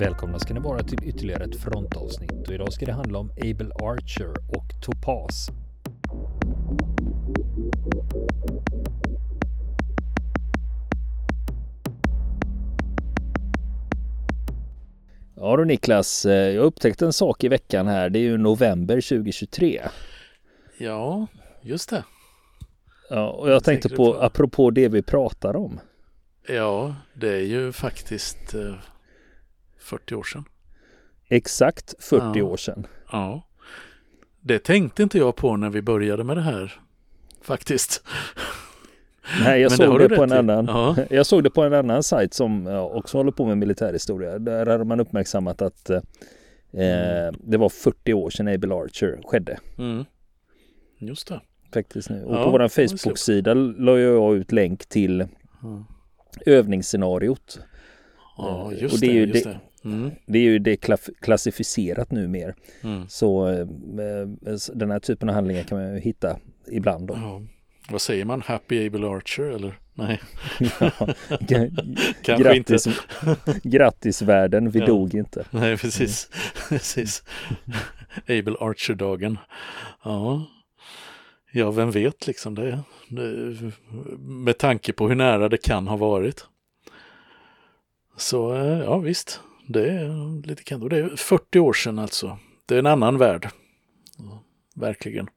Välkomna ska ni vara till ytterligare ett frontavsnitt och idag ska det handla om Able Archer och Topaz. Ja du Niklas, eh, jag upptäckte en sak i veckan här. Det är ju november 2023. Ja, just det. Ja, och jag tänkte på, på, apropå det vi pratar om. Ja, det är ju faktiskt 40 eh, år sedan. Exakt 40 ja. år sedan. Ja. Det tänkte inte jag på när vi började med det här. Faktiskt. Nej, jag såg det, det på en annan. Ja. Jag såg det på en annan sajt som också håller på med militärhistoria. Där hade man uppmärksammat att eh, mm. det var 40 år sedan Able Archer skedde. Mm. Just det. Faktiskt nu. Och ja, på vår Facebook-sida la jag ut länk till mm. övningsscenariot. Ja, just och det. Är ju just det. Mm. Det är ju det klassificerat nu mer. Mm. Så eh, den här typen av handlingar kan man ju hitta ibland. Då. Ja. Vad säger man? Happy Able Archer eller? Nej. ja, grattis, grattis världen, vi ja. dog inte. Nej, precis. Mm. precis. Able Archer-dagen. Ja. ja, vem vet liksom det, det. Med tanke på hur nära det kan ha varit. Så eh, ja, visst. Det är lite kando. Det är 40 år sedan alltså. Det är en annan värld. Verkligen.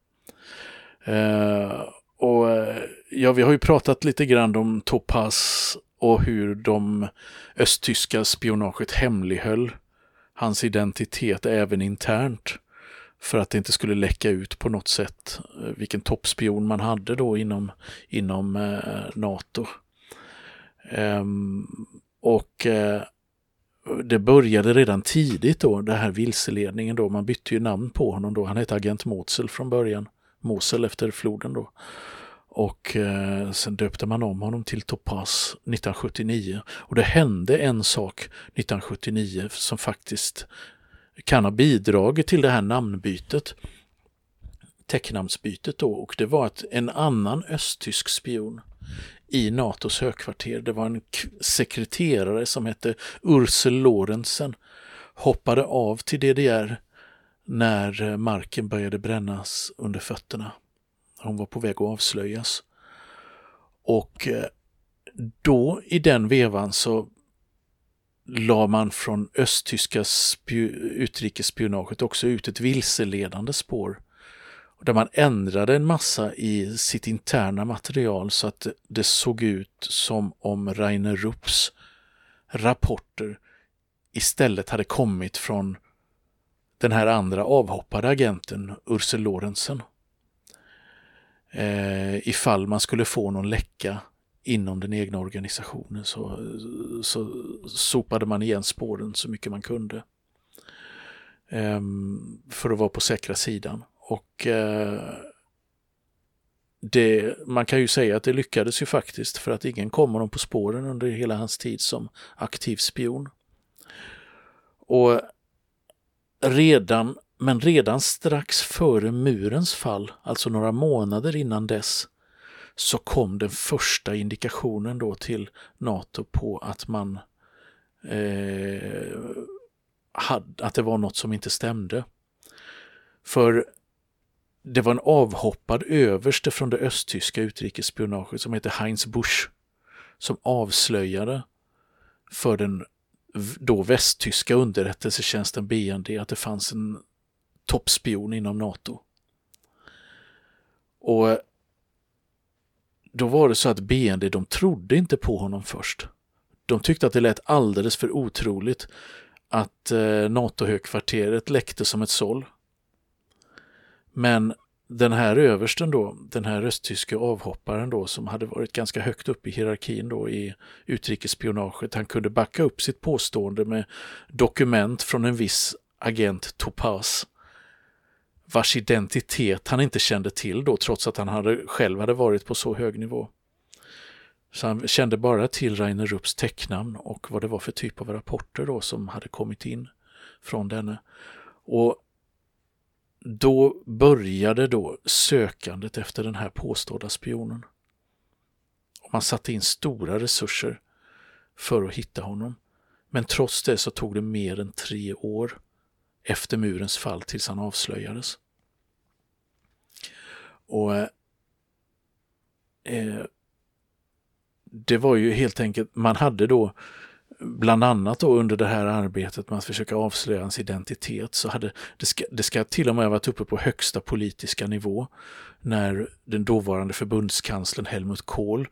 Eh, och eh, ja, vi har ju pratat lite grann om Topaz och hur de östtyska spionaget hemlighöll hans identitet även internt för att det inte skulle läcka ut på något sätt eh, vilken toppspion man hade då inom, inom eh, NATO. Ehm, och eh, det började redan tidigt då, den här vilseledningen då. Man bytte ju namn på honom då. Han hette Agent Mosel från början. Mosel efter floden då. Och eh, sen döpte man om honom till Topaz 1979. Och det hände en sak 1979 som faktiskt kan ha bidragit till det här namnbytet. Täcknamnsbytet då och det var att en annan östtysk spion i NATOs högkvarter, det var en sekreterare som hette Ursel Lorentzen, hoppade av till DDR när eh, marken började brännas under fötterna. Hon var på väg att avslöjas. Och eh, då i den vevan så la man från östtyska utrikesspionaget också ut ett vilseledande spår. Där man ändrade en massa i sitt interna material så att det såg ut som om Rainer Rupps rapporter istället hade kommit från den här andra avhoppade agenten Ursel Lorentzen eh, ifall man skulle få någon läcka inom den egna organisationen så, så sopade man igen spåren så mycket man kunde. Eh, för att vara på säkra sidan. Och eh, det, man kan ju säga att det lyckades ju faktiskt för att ingen kom honom på spåren under hela hans tid som aktiv spion. Och redan men redan strax före murens fall, alltså några månader innan dess, så kom den första indikationen då till NATO på att man eh, hade, att det var något som inte stämde. För det var en avhoppad överste från det östtyska utrikesspionaget som heter Heinz Busch som avslöjade för den då västtyska underrättelsetjänsten BND att det fanns en toppspion inom NATO. Och då var det så att BND, de trodde inte på honom först. De tyckte att det lät alldeles för otroligt att eh, NATO-högkvarteret läckte som ett såll. Men den här översten då, den här östtyske avhopparen då som hade varit ganska högt upp i hierarkin då i utrikesspionaget, han kunde backa upp sitt påstående med dokument från en viss agent Topaz vars identitet han inte kände till då trots att han hade, själv hade varit på så hög nivå. Så han kände bara till Rainer Rupps tecknamn och vad det var för typ av rapporter då som hade kommit in från denne. Och då började då sökandet efter den här påstådda spionen. Och man satte in stora resurser för att hitta honom. Men trots det så tog det mer än tre år efter murens fall tills han avslöjades. Och eh, eh det var ju helt enkelt, man hade då bland annat då under det här arbetet med att försöka avslöja hans identitet så hade det ska, det ska till och med ha varit uppe på högsta politiska nivå när den dåvarande förbundskanslern Helmut Kohl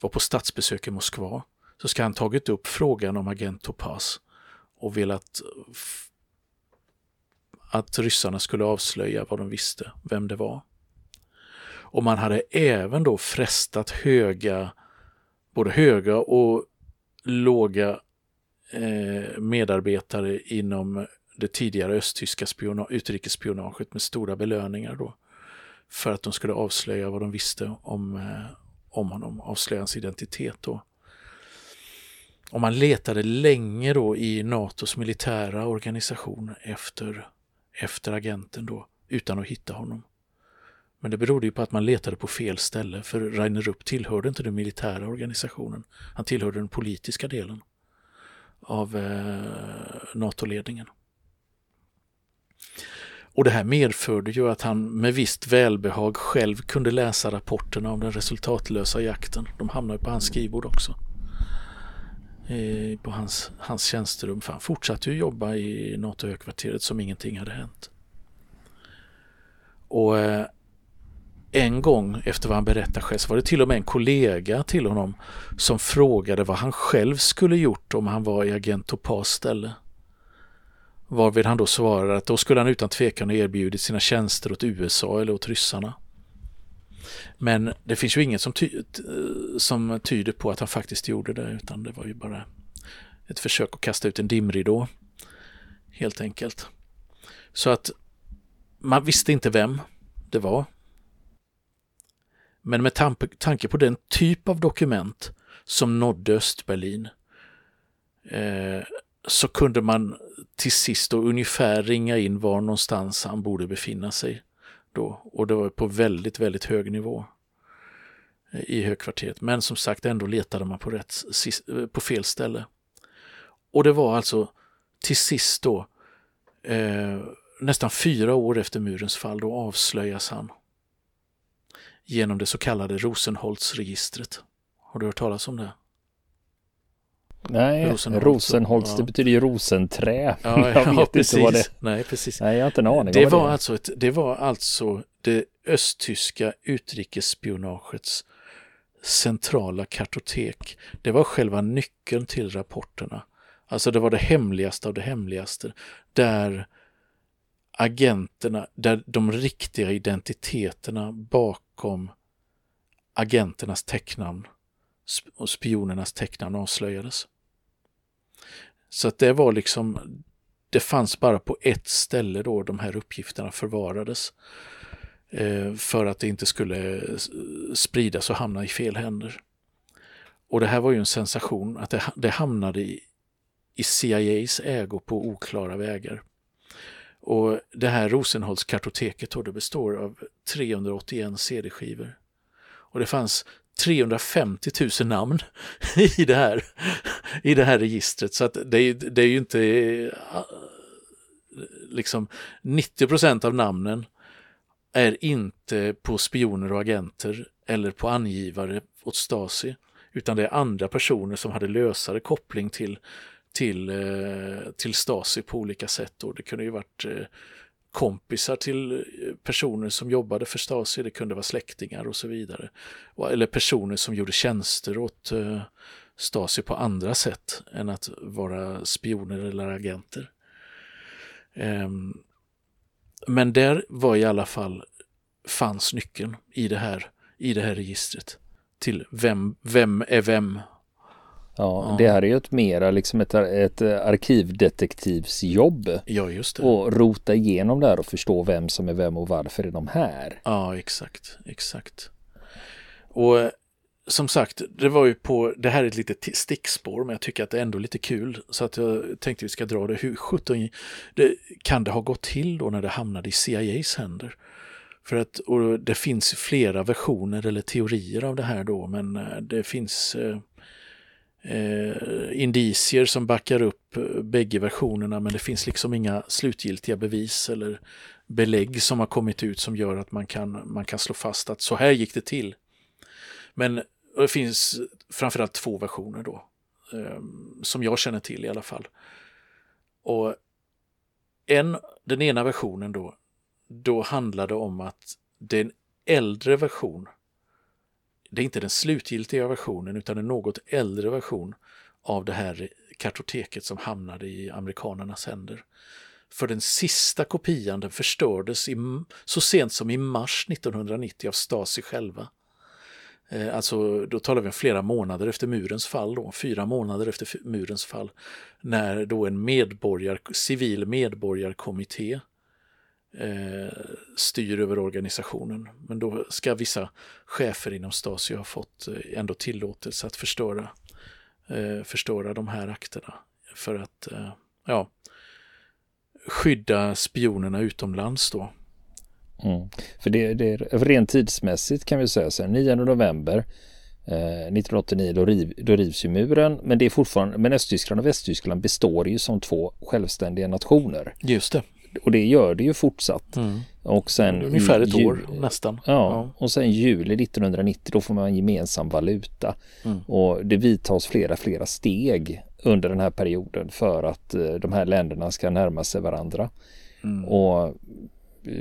var på statsbesök i Moskva så ska han tagit upp frågan om agent Topaz och velat att ryssarna skulle avslöja vad de visste, vem det var. Och man hade även då frestat höga, både höga och låga Eh, medarbetare inom det tidigare östtyska utrikesspionaget med stora belöningar då. För att de skulle avslöja vad de visste om, eh, om honom, avslöja hans identitet då. Och man letade länge då i NATOs militära organisation efter, efter agenten då, utan att hitta honom. Men det berodde ju på att man letade på fel ställe, för Rainer Rupp tillhörde inte den militära organisationen. Han tillhörde den politiska delen av eh, NATO-ledningen. Och det här medförde ju att han med visst välbehag själv kunde läsa rapporterna om den resultatlösa jakten. De hamnade på hans skrivbord också. Eh, på hans, hans tjänsterum, för han fortsatte ju jobba i NATO-högkvarteret som ingenting hade hänt. Och eh, en gång efter vad han berättar själv så var det till och med en kollega till honom som frågade vad han själv skulle gjort om han var i agent Topas ställe. Varvid han då svarade att då skulle han utan tvekan ha erbjudit sina tjänster åt USA eller åt ryssarna. Men det finns ju inget som, ty som tyder på att han faktiskt gjorde det utan det var ju bara ett försök att kasta ut en dimridå. Helt enkelt. Så att man visste inte vem det var. Men med tanke på den typ av dokument som nådde Östberlin eh, så kunde man till sist då ungefär ringa in var någonstans han borde befinna sig. Då. Och det var på väldigt, väldigt hög nivå eh, i högkvarteret. Men som sagt, ändå letade man på, rätt, eh, på fel ställe. Och det var alltså till sist då, eh, nästan fyra år efter murens fall, då avslöjas han genom det så kallade Rosenholz-registret. Har du hört talas om det? Nej, Rosenholz, Rosenholz ja. det betyder ju rosenträ. Ja, jag vet precis. inte vad det Nej, precis. Nej, jag har inte en aning. Det, var, det. Alltså ett, det var alltså det östtyska utrikesspionagets centrala kartotek. Det var själva nyckeln till rapporterna. Alltså det var det hemligaste av det hemligaste. Där agenterna, där de riktiga identiteterna bakom agenternas tecknamn och spionernas tecknamn avslöjades. Så att det var liksom, det fanns bara på ett ställe då de här uppgifterna förvarades. Eh, för att det inte skulle spridas och hamna i fel händer. Och det här var ju en sensation att det, det hamnade i, i CIAs ägo på oklara vägar. Och det här Rosenholz-kartoteket det består av 381 CD-skivor. Och det fanns 350 000 namn i det här, i det här registret. Så att det, är, det är ju inte eh, liksom 90% av namnen är inte på spioner och agenter eller på angivare åt Stasi, utan det är andra personer som hade lösare koppling till till, eh, till Stasi på olika sätt. Och det kunde ju varit eh, kompisar till eh, personer som jobbade för Stasi, det kunde vara släktingar och så vidare. Eller personer som gjorde tjänster åt Stasi på andra sätt än att vara spioner eller agenter. Ehm, men där var i alla fall, fanns nyckeln i det här, i det här registret till vem, vem är vem Ja, ja, det här är ju ett mera liksom ett, ett arkivdetektivsjobb. Ja, just det. Och rota igenom det här och förstå vem som är vem och varför är de här. Ja, exakt, exakt. Och eh, som sagt, det var ju på, det här är ett litet stickspår, men jag tycker att det är ändå lite kul. Så att jag tänkte vi ska dra det. Hur sjutton kan det ha gått till då när det hamnade i CIAs händer? För att och det finns flera versioner eller teorier av det här då, men eh, det finns eh, indicier som backar upp eh, bägge versionerna men det finns liksom inga slutgiltiga bevis eller belägg som har kommit ut som gör att man kan, man kan slå fast att så här gick det till. Men det finns framförallt två versioner då, eh, som jag känner till i alla fall. Och en, den ena versionen då, då handlade om att det är en äldre version det är inte den slutgiltiga versionen utan en något äldre version av det här kartoteket som hamnade i amerikanernas händer. För den sista kopian den förstördes i, så sent som i mars 1990 av Stasi själva. Eh, alltså, då talar vi om flera månader efter murens fall, då, fyra månader efter murens fall, när då en medborgar, civil medborgarkommitté eh, styr över organisationen. Men då ska vissa chefer inom Stasi ha fått eh, ändå tillåtelse att förstöra, eh, förstöra de här akterna för att eh, ja, skydda spionerna utomlands då. Mm. För det, det är rent tidsmässigt kan vi säga så 9 november 1989 då, riv, då rivs ju muren men det är fortfarande men Östtyskland och Västtyskland består ju som två självständiga nationer. Just det och det gör det ju fortsatt. Mm. Och sen Ungefär ett år nästan. Ja, ja, och sen juli 1990 då får man gemensam valuta. Mm. Och det vidtas flera, flera steg under den här perioden för att eh, de här länderna ska närma sig varandra. Mm. Och eh,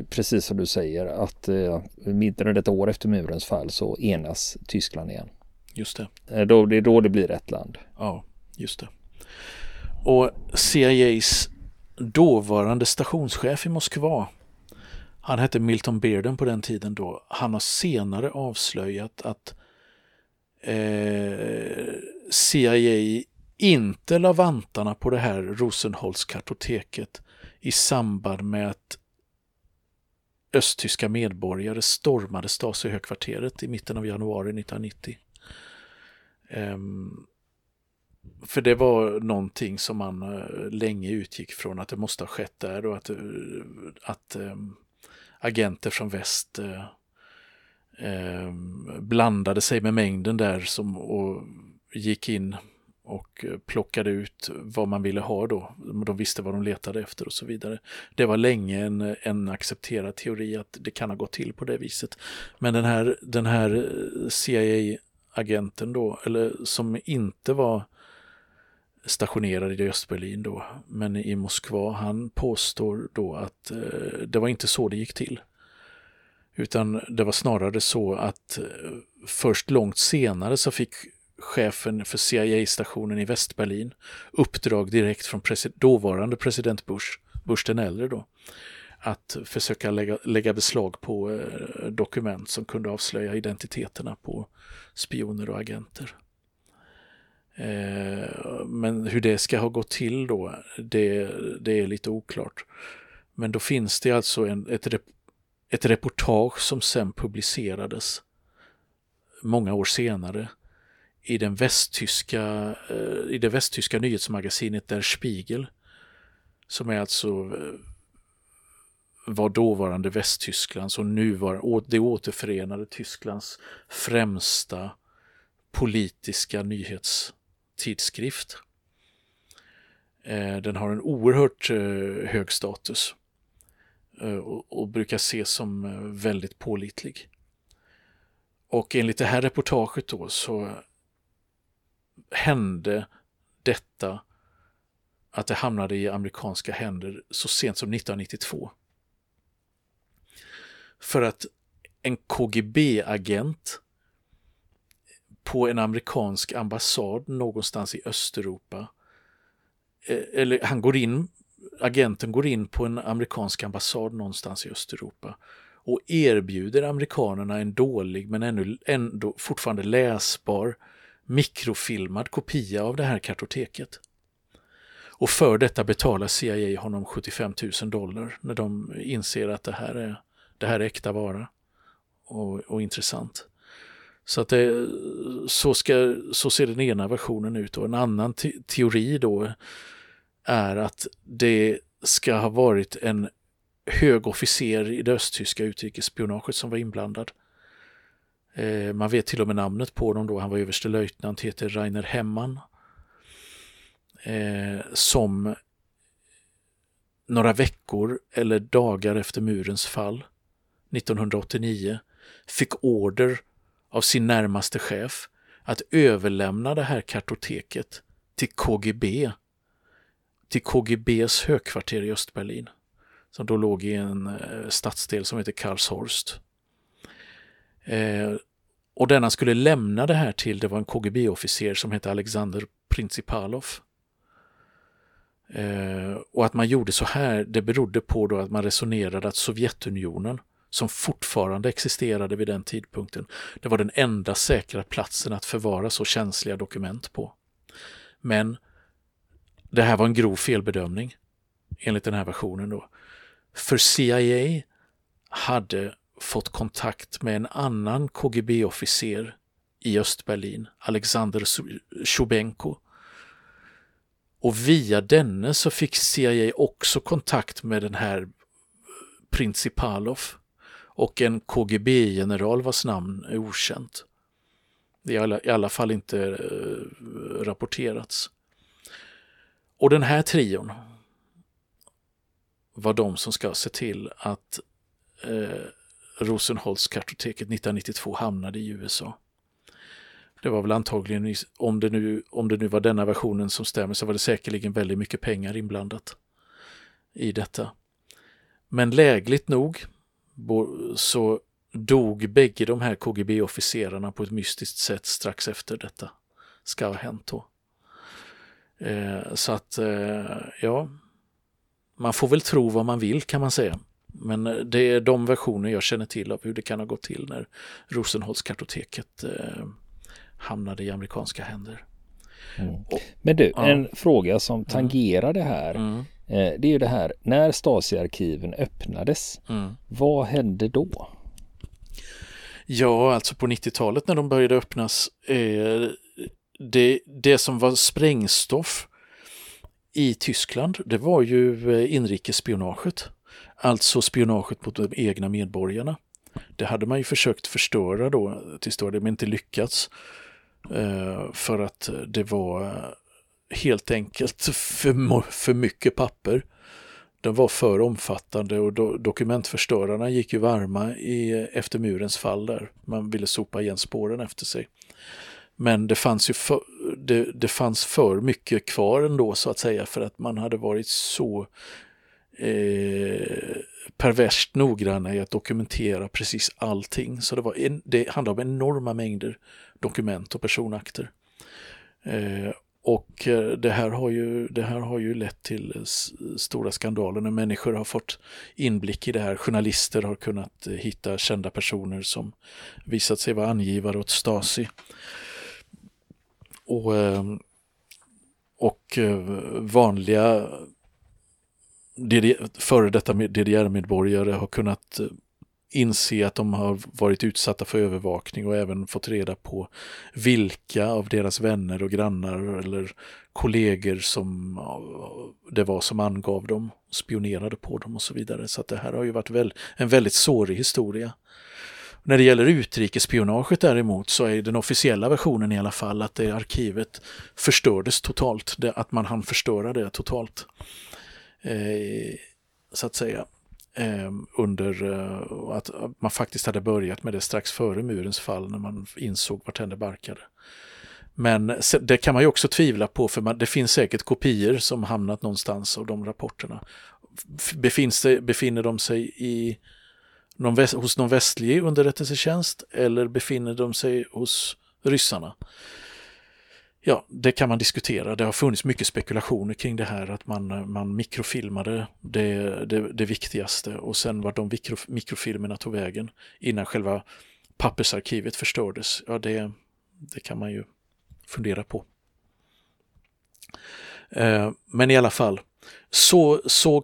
precis som du säger att eh, mindre än ett år efter murens fall så enas Tyskland igen. Just det. Eh, då, det är då det blir ett land. Ja, just det. Och CIAs dåvarande stationschef i Moskva, han hette Milton Bearden på den tiden då, han har senare avslöjat att eh, CIA inte la vantarna på det här Rosenholz-kartoteket i samband med att östtyska medborgare stormade Stasi-högkvarteret i mitten av januari 1990. Um, ehm, för det var någonting som man eh, länge utgick från att det måste ha skett där och att, eh, att ehm, agenter från väst eh, ehm, blandade sig med mängden där som, och gick in och plockade ut vad man ville ha då. De visste vad de letade efter och så vidare. Det var länge en, en accepterad teori att det kan ha gått till på det viset. Men den här, den här CIA-agenten då, eller som inte var stationerad i Östberlin då, men i Moskva, han påstår då att eh, det var inte så det gick till. Utan det var snarare så att eh, först långt senare så fick chefen för CIA-stationen i Västberlin uppdrag direkt från presi dåvarande president Bush, Bush den äldre då, att försöka lägga, lägga beslag på eh, dokument som kunde avslöja identiteterna på spioner och agenter. Eh, men hur det ska ha gått till då, det, det är lite oklart. Men då finns det alltså en, ett, ett reportage som sen publicerades många år senare i, den västtyska, eh, i det västtyska nyhetsmagasinet Der Spiegel. Som är alltså eh, var dåvarande Västtysklands och nuvarande, det återförenade Tysklands främsta politiska nyhets tidskrift. Eh, den har en oerhört eh, hög status eh, och brukar ses som väldigt pålitlig. Och enligt det här reportaget då så hände detta att det hamnade i amerikanska händer så sent som 1992. För att en KGB-agent på en amerikansk ambassad någonstans i Östeuropa. Eh, eller han går in, agenten går in på en amerikansk ambassad någonstans i Östeuropa och erbjuder amerikanerna en dålig men ännu, ändå fortfarande läsbar mikrofilmad kopia av det här kartoteket. Och för detta betalar CIA honom 75 000 dollar när de inser att det här är, det här är äkta vara och, och intressant. Så, att det, så, ska, så ser den ena versionen ut och en annan te teori då är att det ska ha varit en hög officer i det östtyska utrikesspionaget som var inblandad. Eh, man vet till och med namnet på honom då, han var överstelöjtnant, heter Rainer Hemman eh, som några veckor eller dagar efter murens fall 1989 fick order av sin närmaste chef att överlämna det här kartoteket till KGB, till KGBs högkvarter i Östberlin, som då låg i en eh, stadsdel som heter Karlshorst. Eh, och denna skulle lämna det här till, det var en KGB-officer som hette Alexander Principalov. Eh, och att man gjorde så här, det berodde på då att man resonerade att Sovjetunionen, som fortfarande existerade vid den tidpunkten, det var den enda säkra platsen att förvara så känsliga dokument på. Men det här var en grov felbedömning, enligt den här versionen då. För CIA hade fått kontakt med en annan KGB-officer i Östberlin, Alexander Shubenko. Och via denne så fick CIA också kontakt med den här Principalov och en KGB-general vars namn är okänt. Det har i alla fall inte eh, rapporterats. Och den här trion var de som ska se till att eh, Rosenholz-kartoteket 1992 hamnade i USA. Det var väl antagligen, om det, nu, om det nu var denna versionen som stämmer, så var det säkerligen väldigt mycket pengar inblandat i detta. Men lägligt nog så dog bägge de här KGB-officerarna på ett mystiskt sätt strax efter detta ska ha hänt då. Eh, så att, eh, ja, man får väl tro vad man vill kan man säga. Men eh, det är de versioner jag känner till av hur det kan ha gått till när Rosenholz-kartoteket eh, hamnade i amerikanska händer. Mm. Men du, ja. en fråga som mm. tangerar det här. Mm. Eh, det är ju det här, när Stasi-arkiven öppnades, mm. vad hände då? Ja, alltså på 90-talet när de började öppnas, eh, det, det som var sprängstoff i Tyskland, det var ju eh, inrikesspionaget. Alltså spionaget mot de egna medborgarna. Det hade man ju försökt förstöra då till stor del, men inte lyckats. Eh, för att det var helt enkelt för, för mycket papper. Den var för omfattande och do, dokumentförstörarna gick ju varma i, efter murens fall där. Man ville sopa igen spåren efter sig. Men det fanns ju för, det, det fanns för mycket kvar ändå så att säga för att man hade varit så eh, perverst noggranna i att dokumentera precis allting. Så det, var en, det handlade om enorma mängder dokument och personakter. Eh, och eh, det här, har ju, det här har ju lett till stora skandaler när människor har fått inblick i det här. Journalister har kunnat eh, hitta kända personer som visat sig vara angivare åt Stasi. Och, ehm, och eh, vanliga före detta DDR-medborgare har kunnat inse att de har varit utsatta för övervakning och även fått reda på vilka av deras vänner och grannar eller kollegor som det var som angav dem, spionerade på dem och så vidare. Så att det här har ju varit väl, en väldigt sårig historia. När det gäller utrikesspionaget däremot så är den officiella versionen i alla fall att det arkivet förstördes totalt, att man hann förstöra det totalt eh, så att säga. Eh, under eh, att man faktiskt hade börjat med det strax före murens fall när man insåg vart henne barkade. Men det kan man ju också tvivla på för man, det finns säkert kopior som hamnat någonstans av de rapporterna. Befinns det, befinner de sig i någon väst, hos någon västlig underrättelsetjänst eller befinner de sig hos ryssarna? Ja, det kan man diskutera. Det har funnits mycket spekulationer kring det här att man, man mikrofilmade det, det, det viktigaste och sen var de mikro, mikrofilmerna tog vägen innan själva pappersarkivet förstördes. Ja, det, det kan man ju fundera på. Eh, men i alla fall, så, så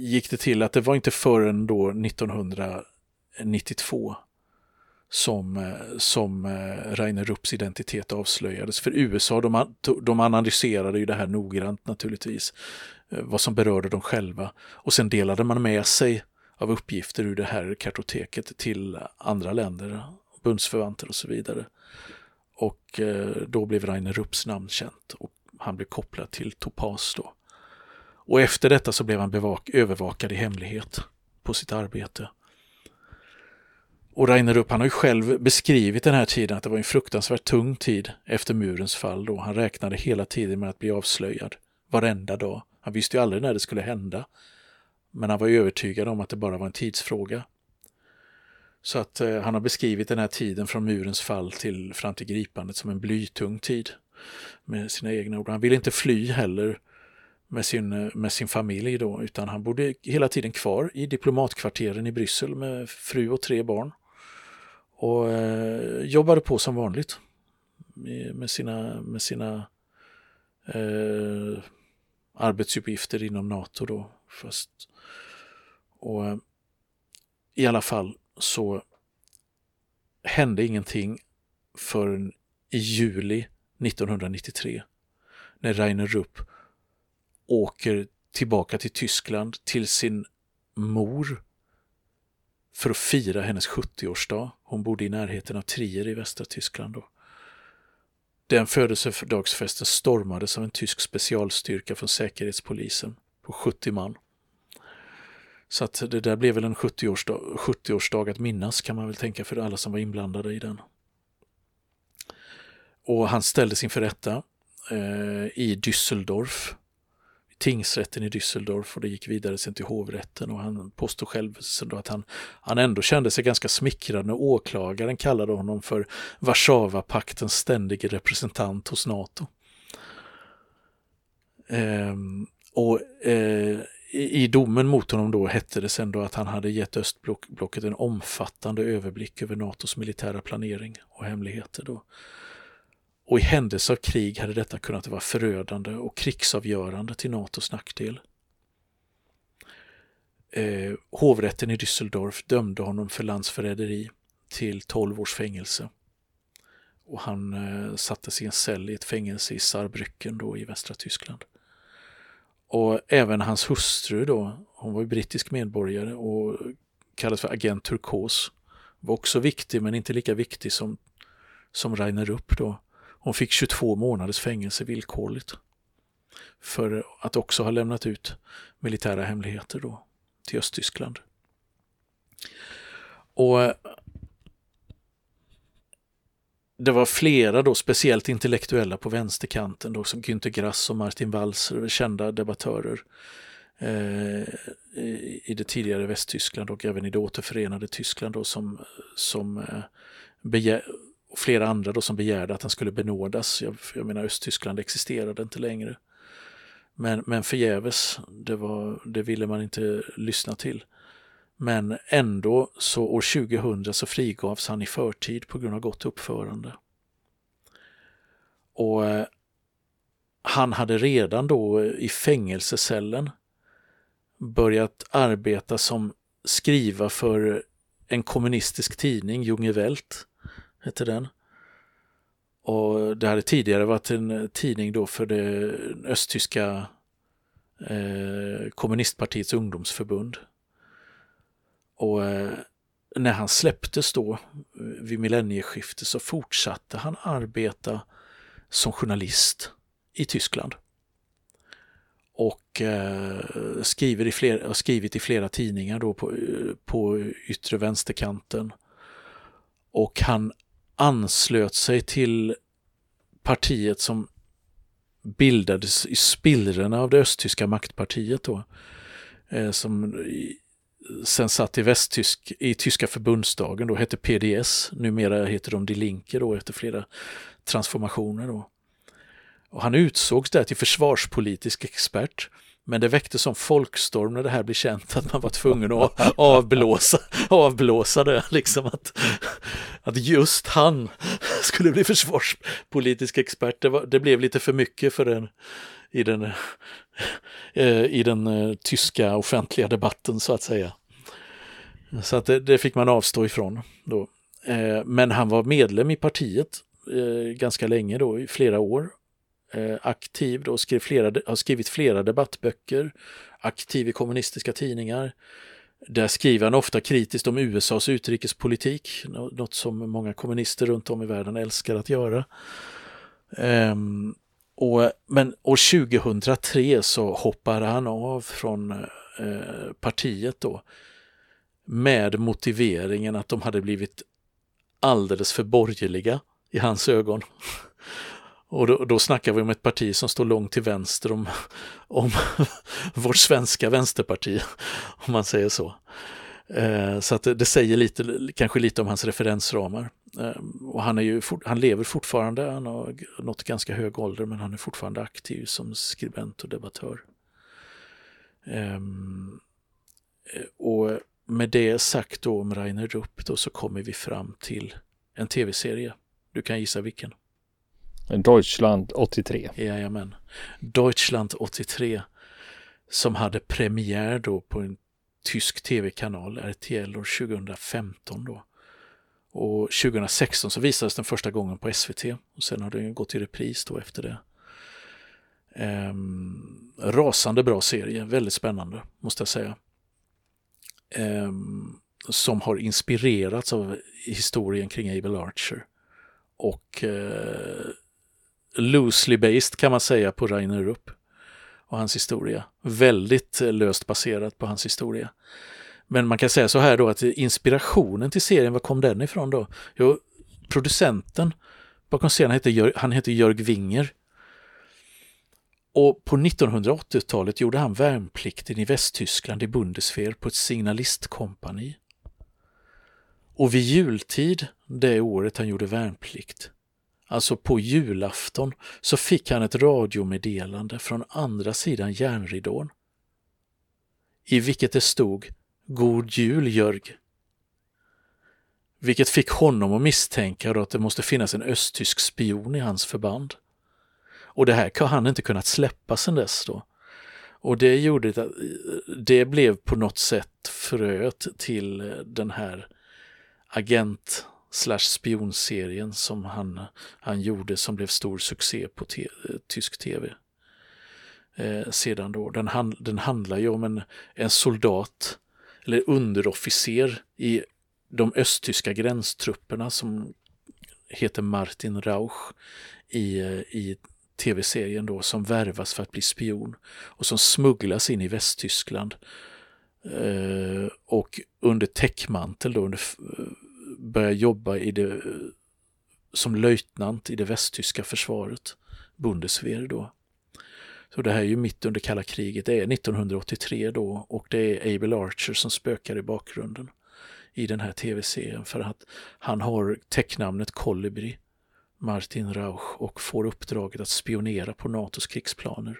gick det till att det var inte förrän då 1992 som, eh, som eh, Rainer Rupps identitet avslöjades. För USA de, de analyserade ju det här noggrant naturligtvis, eh, vad som berörde dem själva. Och sen delade man med sig av uppgifter ur det här kartoteket till andra länder, bundsförvanter och så vidare. Och då blev Rainer Rupps namn känt och han blev kopplad till Topaz då. Och efter detta så blev han bevak övervakad i hemlighet på sitt arbete. Och Rainer Rupp, han har ju själv beskrivit den här tiden att det var en fruktansvärt tung tid efter murens fall då. Han räknade hela tiden med att bli avslöjad varenda dag. Han visste ju aldrig när det skulle hända. Men han var övertygad om att det bara var en tidsfråga. Så att eh, han har beskrivit den här tiden från murens fall till fram till gripandet som en blytung tid. Med sina egna ord. Han ville inte fly heller med sin, eh, med sin familj då, utan han bodde hela tiden kvar i diplomatkvarteren i Bryssel med fru och tre barn. Och eh, jobbade på som vanligt med sina, med sina eh, arbetsuppgifter inom NATO då. Fast, Och eh, i alla fall så hände ingenting förrän i juli 1993 när Rainer Rupp åker tillbaka till Tyskland till sin mor för att fira hennes 70-årsdag. Hon bodde i närheten av Trier i västra Tyskland då. Den födelsedagsfesten stormades av en tysk specialstyrka från säkerhetspolisen på 70 man. Så att det där blev väl en 70-årsdag 70 att minnas kan man väl tänka för alla som var inblandade i den. Och han ställdes inför rätta eh, i Düsseldorf, tingsrätten i Düsseldorf och det gick vidare sen till hovrätten och han påstod själv att han, han ändå kände sig ganska smickrad när åklagaren kallade honom för Warszawapaktens ständige representant hos NATO. Eh, och eh, i, domen mot honom då hette det sen då att han hade gett östblocket en omfattande överblick över NATOs militära planering och hemligheter. Då. Och i händelse av krig hade detta kunnat vara förödande och krigsavgörande till NATOs nackdel. Eh, hovrätten i Düsseldorf dömde honom för landsförräderi till 12 års fängelse. Och han eh, sattes i en cell i ett fängelse i Saarbrücken då i västra Tyskland. Och även hans hustru då, hon var ju brittisk medborgare och kallades för agent turkos. Var också viktig men inte lika viktig som, som Rainer Rupp då. Hon fick 22 månaders fängelse villkorligt. För att också ha lämnat ut militära hemligheter då till Östtyskland. Och eh, det var flera då, speciellt intellektuella på vänsterkanten, då, som Günter Grass och Martin Walser, kända debattörer eh, i det tidigare Västtyskland och även i det återförenade Tyskland då, som, som eh, begär, och flera andra då som begärde att han skulle benådas. Jag, jag menar Östtyskland existerade inte längre. Men, men förgäves, det, var, det ville man inte lyssna till. Men ändå så år 2000 så frigavs han i förtid på grund av gott uppförande. Och eh, han hade redan då i fängelsecellen börjat arbeta som skriva för en kommunistisk tidning, Junge Welt, hette den. Och det hade tidigare varit en eh, tidning då för det östtyska eh, kommunistpartiets ungdomsförbund. Och eh, när han släpptes då eh, vid millennieskiftet så fortsatte han arbeta som journalist i Tyskland. Och eh, skriver i flera, har skrivit i flera tidningar då på, eh, på yttre vänsterkanten. Och han anslöt sig till partiet som bildades i spillrorna av det östtyska maktpartiet då. Eh, som sen satt i västtysk, i tyska förbundsdagen då, hette PDS. Numera heter de Die Linke då efter flera transformationer. Då. Och han utsågs där till försvarspolitisk expert. Men det väckte som folkstorm när det här blev känt att man var tvungen att avblåsa, avblåsa det. Liksom att, att just han skulle bli försvarspolitisk expert. Det, var, det blev lite för mycket för den, i den, eh, i den eh, tyska offentliga debatten så att säga. Så att det, det fick man avstå ifrån då. Eh, men han var medlem i partiet ganska länge då, i flera år. Eh, aktiv då, skrev flera, har skrivit flera debattböcker, aktiv i kommunistiska tidningar. Där skriver han ofta kritiskt om USAs utrikespolitik, något som många kommunister runt om i världen älskar att göra. Um, Och, men år 2003 så hoppade han av från eh, partiet då med motiveringen att de hade blivit alldeles för borgerliga i hans ögon. Och då, då snackar vi om ett parti som står långt till vänster om, om vårt svenska vänsterparti, om man säger så. Eh, så att det, det, säger lite, kanske lite om hans referensramar. Eh, och han, är ju for, han lever fortfarande, han har nått ganska hög ålder men han är fortfarande aktiv som skribent och debattör. Ehm, eh, och med det sagt då om Rainer Rupp då så kommer vi fram till en tv-serie. Du kan gissa vilken? Deutschland 83. Jajamän. Deutschland 83 som hade premiär då på en tysk tv-kanal, RTL, år 2015 då. Och 2016 så visades den första gången på SVT och sen har den gått i repris då efter det. Ehm, rasande bra serie, väldigt spännande måste jag säga. Ehm, som har inspirerats av historien kring Abel Archer. Och eh, loosely based kan man säga på Rainer Rupp och hans historia. Väldigt eh, löst baserat på hans historia. Men man kan säga så här då att inspirationen till serien, var kom den ifrån då? Jo, producenten bakom serien heter, han heter Jörg Winger. Och på 1980-talet gjorde han värnplikten i Västtyskland i Bundeswehr på ett signalistkompani. Och vid jultid, det året han gjorde värnplikt, alltså på julafton, så fick han ett radiomeddelande från andra sidan järnridån. I vilket det stod God jul Jörg. Vilket fick honom att misstänka att det måste finnas en östtysk spion i hans förband. Och det här har han inte kunnat släppa sedan dess då. Och det gjorde att det blev på något sätt fröet till eh, den här agent slash spionserien som han, han gjorde som blev stor succé på te, tysk tv. Eh, sedan då. Den, hand, den handlar ju om en, en soldat eller underofficer i de östtyska gränstrupperna som heter Martin Rauch i, eh, i tv-serien då som värvas för att bli spion och som smugglas in i Västtyskland eh, och under täckmantel då under, eh, börjar jobba i det, som löjtnant i det västtyska försvaret, Bundeswehr då. Så det här är ju mitt under kalla kriget, det är 1983 då och det är Abel Archer som spökar i bakgrunden i den här tv-serien för att han har täcknamnet Kolibri, Martin Rauch, och får uppdraget att spionera på NATOs krigsplaner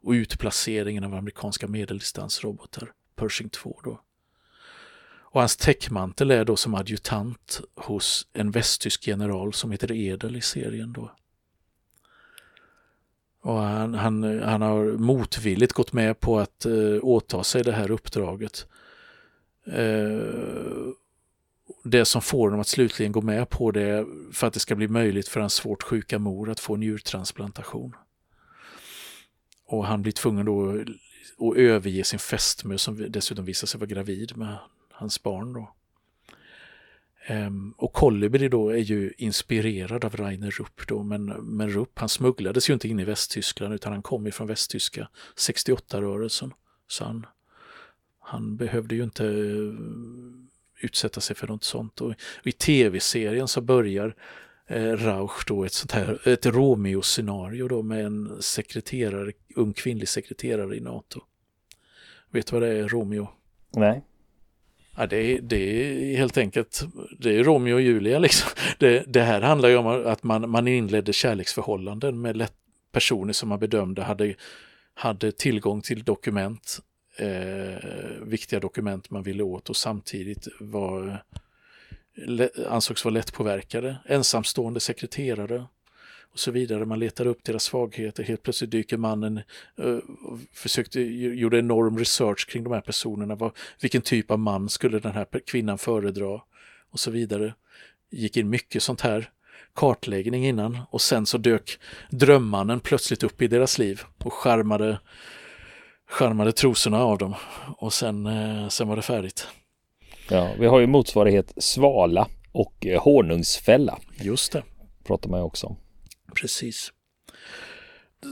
och utplaceringen av amerikanska medeldistansrobotar, Pershing 2 då. Och hans täckmantel är då som adjutant hos en västtysk general som heter Edel i serien då. Och han, han, han har motvilligt gått med på att eh, åta sig det här uppdraget. Eh, det som får honom att slutligen gå med på det för att det ska bli möjligt för hans svårt sjuka mor att få njurtransplantation. Och han blir tvungen då att överge sin fästmö som dessutom visar sig vara gravid med hans barn. Då. Ehm, och Kolibri då är ju inspirerad av Rainer Rupp då, men, men Rupp han smugglades ju inte in i Västtyskland utan han kom ifrån västtyska 68-rörelsen. Så han, han behövde ju inte eh, utsätta sig för något sånt. Och, och I tv-serien så börjar eh, Rauch då ett sånt här, ett Romeo-scenario då med en sekreterare, ung kvinnlig sekreterare i NATO. Vet du vad det är, Romeo? Nej. Ja, det, är, det är helt enkelt, det är Romeo och Julia liksom. Det, det här handlar ju om att man, man inledde kärleksförhållanden med lätt, personer som man bedömde hade, hade tillgång till dokument, eh, viktiga dokument man ville åt och samtidigt var, ansågs vara lättpåverkade. Ensamstående sekreterare, och så vidare. Man letar upp deras svagheter. Helt plötsligt dyker mannen uh, försökte, gjorde enorm research kring de här personerna. Vad, vilken typ av man skulle den här kvinnan föredra? Och så vidare. Gick in mycket sånt här kartläggning innan och sen så dök drömmannen plötsligt upp i deras liv och skärmade, skärmade trosorna av dem och sen, eh, sen var det färdigt. Ja, vi har ju motsvarighet svala och eh, honungsfälla. Just det. Pratar man ju också om. Precis.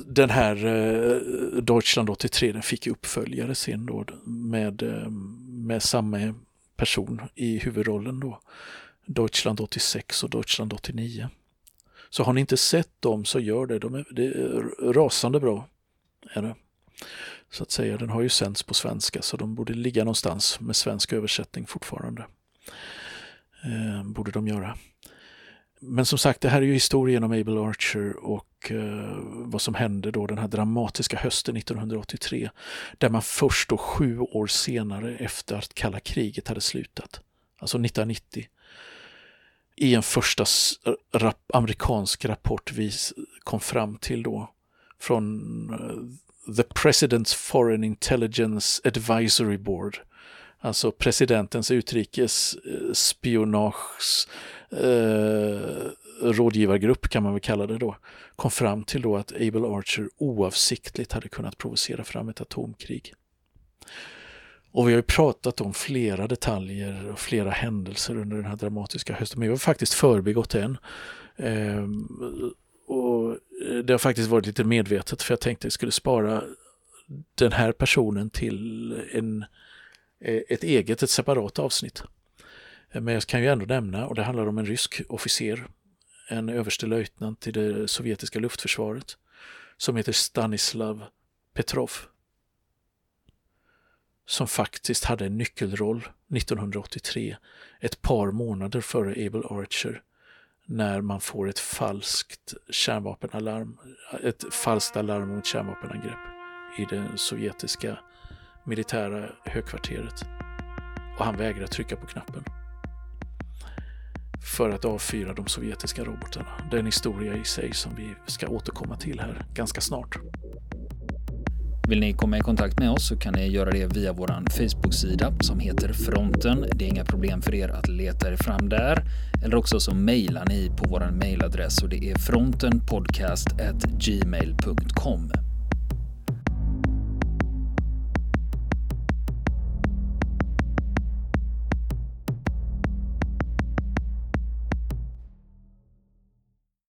den här eh, Deutschland 83 den fick uppföljare sen då med, eh, med samma person i huvudrollen då. Deutschland 86 och Deutschland 89. Så har ni inte sett dem så gör det. De är, det är rasande bra. Är det. Så att säga, den har ju sänds på svenska så de borde ligga någonstans med svensk översättning fortfarande. Eh, borde de göra. Men som sagt, det här är ju historien om Abel Archer och eh, vad som hände då den här dramatiska hösten 1983. Där man först då sju år senare efter att kalla kriget hade slutat, alltså 1990, i en första eh, rap amerikansk rapport vi kom fram till då från uh, The President's Foreign Intelligence Advisory Board. Alltså presidentens utrikesspionages eh, eh, rådgivargrupp kan man väl kalla det då, kom fram till då att Abel Archer oavsiktligt hade kunnat provocera fram ett atomkrig. Och vi har ju pratat om flera detaljer och flera händelser under den här dramatiska hösten, men vi har faktiskt förbigått en. Eh, och det har faktiskt varit lite medvetet för jag tänkte att jag skulle spara den här personen till en, eh, ett eget, ett separat avsnitt. Eh, men jag kan ju ändå nämna, och det handlar om en rysk officer, en överstelöjtnant i det sovjetiska luftförsvaret, som heter Stanislav Petrov som faktiskt hade en nyckelroll 1983, ett par månader före Able Archer, när man får ett falskt kärnvapenalarm, ett falskt alarm mot kärnvapenangrepp i det sovjetiska militära högkvarteret. Och han vägrar trycka på knappen för att avfyra de sovjetiska robotarna. Det är en historia i sig som vi ska återkomma till här ganska snart. Vill ni komma i kontakt med oss så kan ni göra det via vår Facebook-sida som heter Fronten. Det är inga problem för er att leta er fram där. Eller också så mejlar ni på vår mejladress och det är frontenpodcastgmail.com.